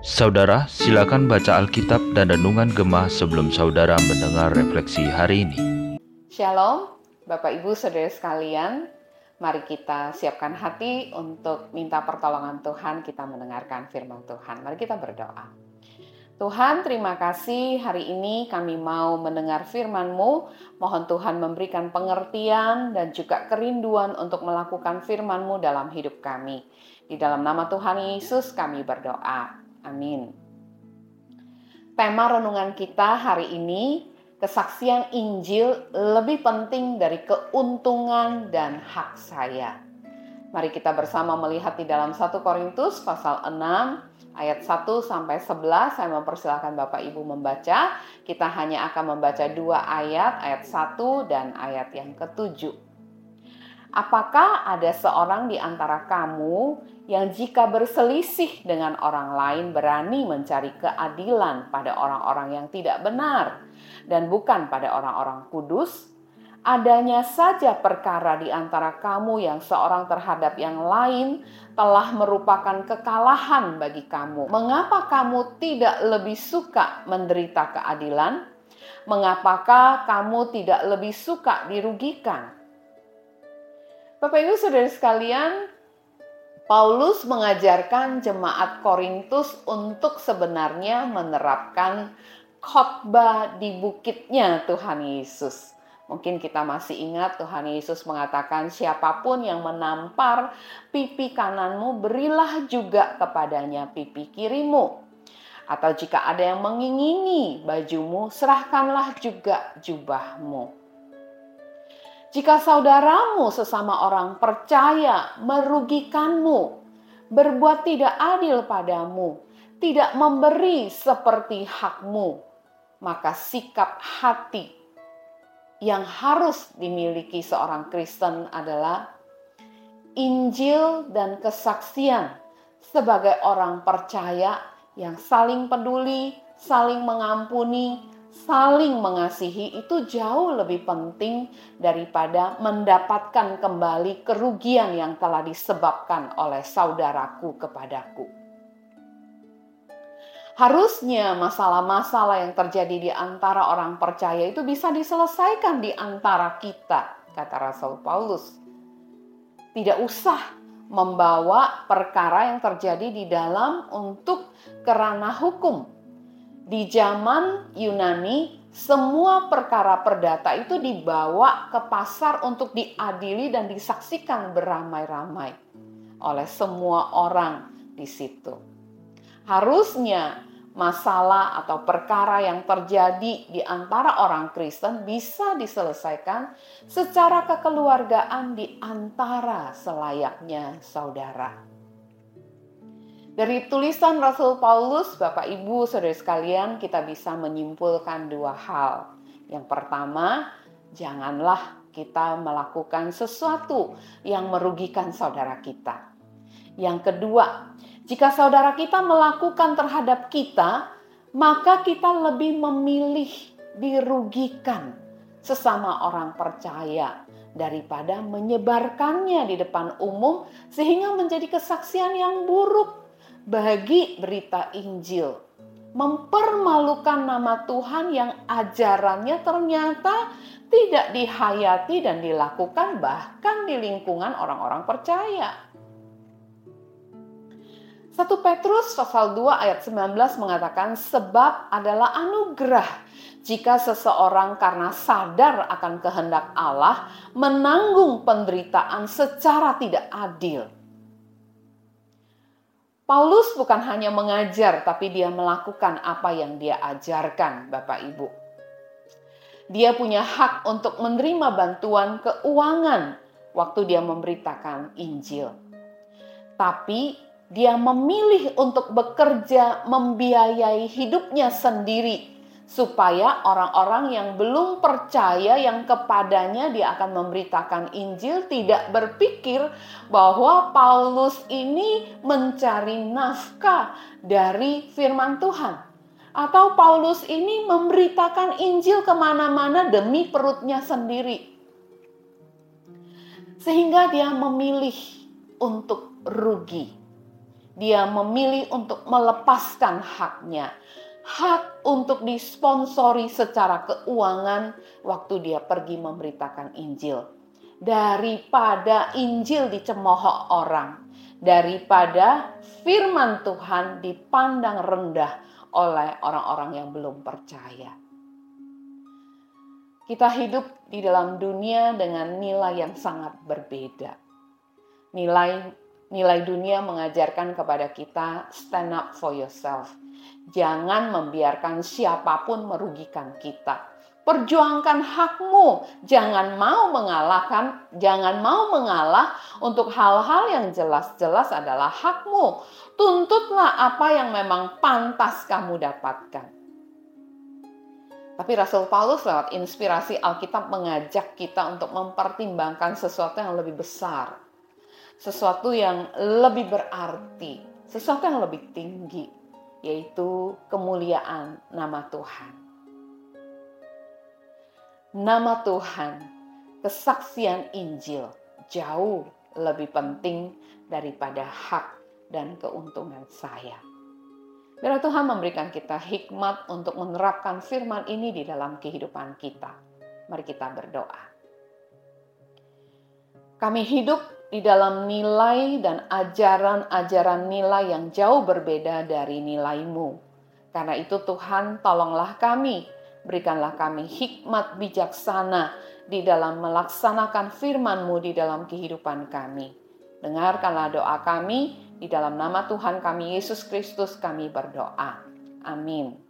Saudara, silakan baca Alkitab dan Renungan Gemah sebelum saudara mendengar refleksi hari ini. Shalom, Bapak Ibu Saudara sekalian. Mari kita siapkan hati untuk minta pertolongan Tuhan, kita mendengarkan firman Tuhan. Mari kita berdoa. Tuhan, terima kasih hari ini kami mau mendengar firman-Mu. Mohon Tuhan memberikan pengertian dan juga kerinduan untuk melakukan firman-Mu dalam hidup kami. Di dalam nama Tuhan Yesus kami berdoa. Amin. Tema renungan kita hari ini, kesaksian Injil lebih penting dari keuntungan dan hak saya. Mari kita bersama melihat di dalam 1 Korintus pasal 6 ayat 1 sampai 11. Saya mempersilahkan Bapak Ibu membaca. Kita hanya akan membaca dua ayat, ayat 1 dan ayat yang ketujuh. Apakah ada seorang di antara kamu yang jika berselisih dengan orang lain berani mencari keadilan pada orang-orang yang tidak benar dan bukan pada orang-orang kudus, adanya saja perkara di antara kamu yang seorang terhadap yang lain telah merupakan kekalahan bagi kamu. Mengapa kamu tidak lebih suka menderita keadilan? Mengapakah kamu tidak lebih suka dirugikan? Bapak Ibu Saudara sekalian, Paulus mengajarkan jemaat Korintus untuk sebenarnya menerapkan khotbah di bukitnya Tuhan Yesus. Mungkin kita masih ingat Tuhan Yesus mengatakan siapa pun yang menampar pipi kananmu berilah juga kepadanya pipi kirimu. Atau jika ada yang mengingini bajumu serahkanlah juga jubahmu. Jika saudaramu sesama orang percaya merugikanmu, berbuat tidak adil padamu, tidak memberi seperti hakmu, maka sikap hati yang harus dimiliki seorang Kristen adalah Injil dan kesaksian sebagai orang percaya yang saling peduli, saling mengampuni, saling mengasihi itu jauh lebih penting daripada mendapatkan kembali kerugian yang telah disebabkan oleh saudaraku kepadaku. Harusnya masalah-masalah yang terjadi di antara orang percaya itu bisa diselesaikan di antara kita, kata Rasul Paulus. Tidak usah membawa perkara yang terjadi di dalam untuk kerana hukum, di zaman Yunani, semua perkara perdata itu dibawa ke pasar untuk diadili dan disaksikan beramai-ramai oleh semua orang di situ. Harusnya masalah atau perkara yang terjadi di antara orang Kristen bisa diselesaikan secara kekeluargaan di antara selayaknya saudara. Dari tulisan Rasul Paulus, Bapak Ibu, saudara sekalian, kita bisa menyimpulkan dua hal. Yang pertama, janganlah kita melakukan sesuatu yang merugikan saudara kita. Yang kedua, jika saudara kita melakukan terhadap kita, maka kita lebih memilih dirugikan sesama orang percaya daripada menyebarkannya di depan umum sehingga menjadi kesaksian yang buruk bagi berita Injil. Mempermalukan nama Tuhan yang ajarannya ternyata tidak dihayati dan dilakukan bahkan di lingkungan orang-orang percaya. 1 Petrus pasal 2 ayat 19 mengatakan sebab adalah anugerah jika seseorang karena sadar akan kehendak Allah menanggung penderitaan secara tidak adil Paulus bukan hanya mengajar, tapi dia melakukan apa yang dia ajarkan, Bapak Ibu. Dia punya hak untuk menerima bantuan keuangan waktu dia memberitakan Injil. Tapi dia memilih untuk bekerja membiayai hidupnya sendiri supaya orang-orang yang belum percaya yang kepadanya dia akan memberitakan Injil tidak berpikir bahwa Paulus ini mencari nafkah dari firman Tuhan. Atau Paulus ini memberitakan Injil ke mana-mana demi perutnya sendiri. Sehingga dia memilih untuk rugi. Dia memilih untuk melepaskan haknya. Hak untuk disponsori secara keuangan waktu dia pergi memberitakan Injil. Daripada Injil dicemooh orang, daripada firman Tuhan dipandang rendah oleh orang-orang yang belum percaya. Kita hidup di dalam dunia dengan nilai yang sangat berbeda. Nilai nilai dunia mengajarkan kepada kita stand up for yourself. Jangan membiarkan siapa pun merugikan kita Perjuangkan hakmu, jangan mau mengalahkan, jangan mau mengalah untuk hal-hal yang jelas-jelas adalah hakmu. Tuntutlah apa yang memang pantas kamu dapatkan. Tapi Rasul Paulus lewat inspirasi Alkitab mengajak kita untuk mempertimbangkan sesuatu yang lebih besar. Sesuatu yang lebih berarti, sesuatu yang lebih tinggi, yaitu kemuliaan nama Tuhan nama Tuhan, kesaksian Injil jauh lebih penting daripada hak dan keuntungan saya. Biar Tuhan memberikan kita hikmat untuk menerapkan firman ini di dalam kehidupan kita. Mari kita berdoa. Kami hidup di dalam nilai dan ajaran-ajaran nilai yang jauh berbeda dari nilaimu. Karena itu Tuhan tolonglah kami Berikanlah kami hikmat bijaksana di dalam melaksanakan firman-Mu di dalam kehidupan kami. Dengarkanlah doa kami, di dalam nama Tuhan kami Yesus Kristus kami berdoa. Amin.